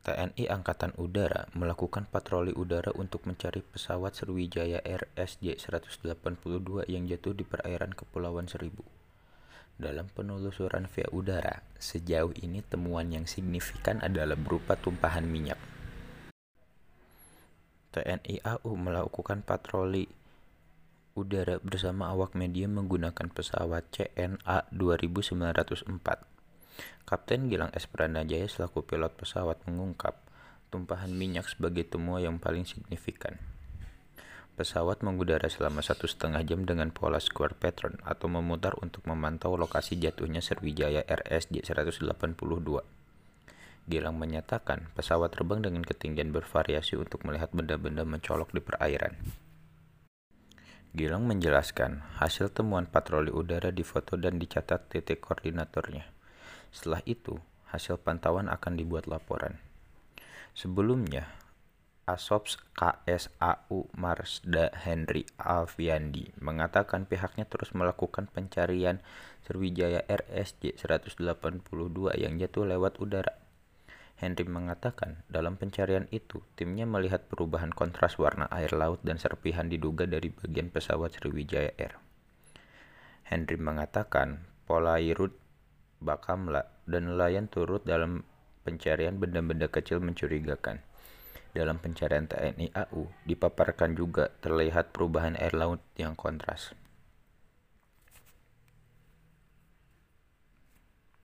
TNI Angkatan Udara melakukan patroli udara untuk mencari pesawat Sriwijaya Air SJ-182 yang jatuh di perairan Kepulauan Seribu. Dalam penelusuran via udara, sejauh ini temuan yang signifikan adalah berupa tumpahan minyak. TNI AU melakukan patroli udara bersama awak media menggunakan pesawat CNA 2904 Kapten Gilang S. Pranajaya selaku pilot pesawat mengungkap, tumpahan minyak sebagai temuan yang paling signifikan. Pesawat mengudara selama satu setengah jam dengan pola square pattern atau memutar untuk memantau lokasi jatuhnya Sriwijaya RSJ 182. Gilang menyatakan pesawat terbang dengan ketinggian bervariasi untuk melihat benda-benda mencolok di perairan. Gilang menjelaskan hasil temuan patroli udara difoto dan dicatat titik koordinatornya. Setelah itu, hasil pantauan akan dibuat laporan. Sebelumnya, Asops KSAU Marsda Henry Alfiandi mengatakan pihaknya terus melakukan pencarian Sriwijaya RSJ 182 yang jatuh lewat udara. Henry mengatakan dalam pencarian itu timnya melihat perubahan kontras warna air laut dan serpihan diduga dari bagian pesawat Sriwijaya Air. Henry mengatakan Polairut Bakamla, dan nelayan turut dalam pencarian benda-benda kecil mencurigakan. Dalam pencarian TNI AU, dipaparkan juga terlihat perubahan air laut yang kontras.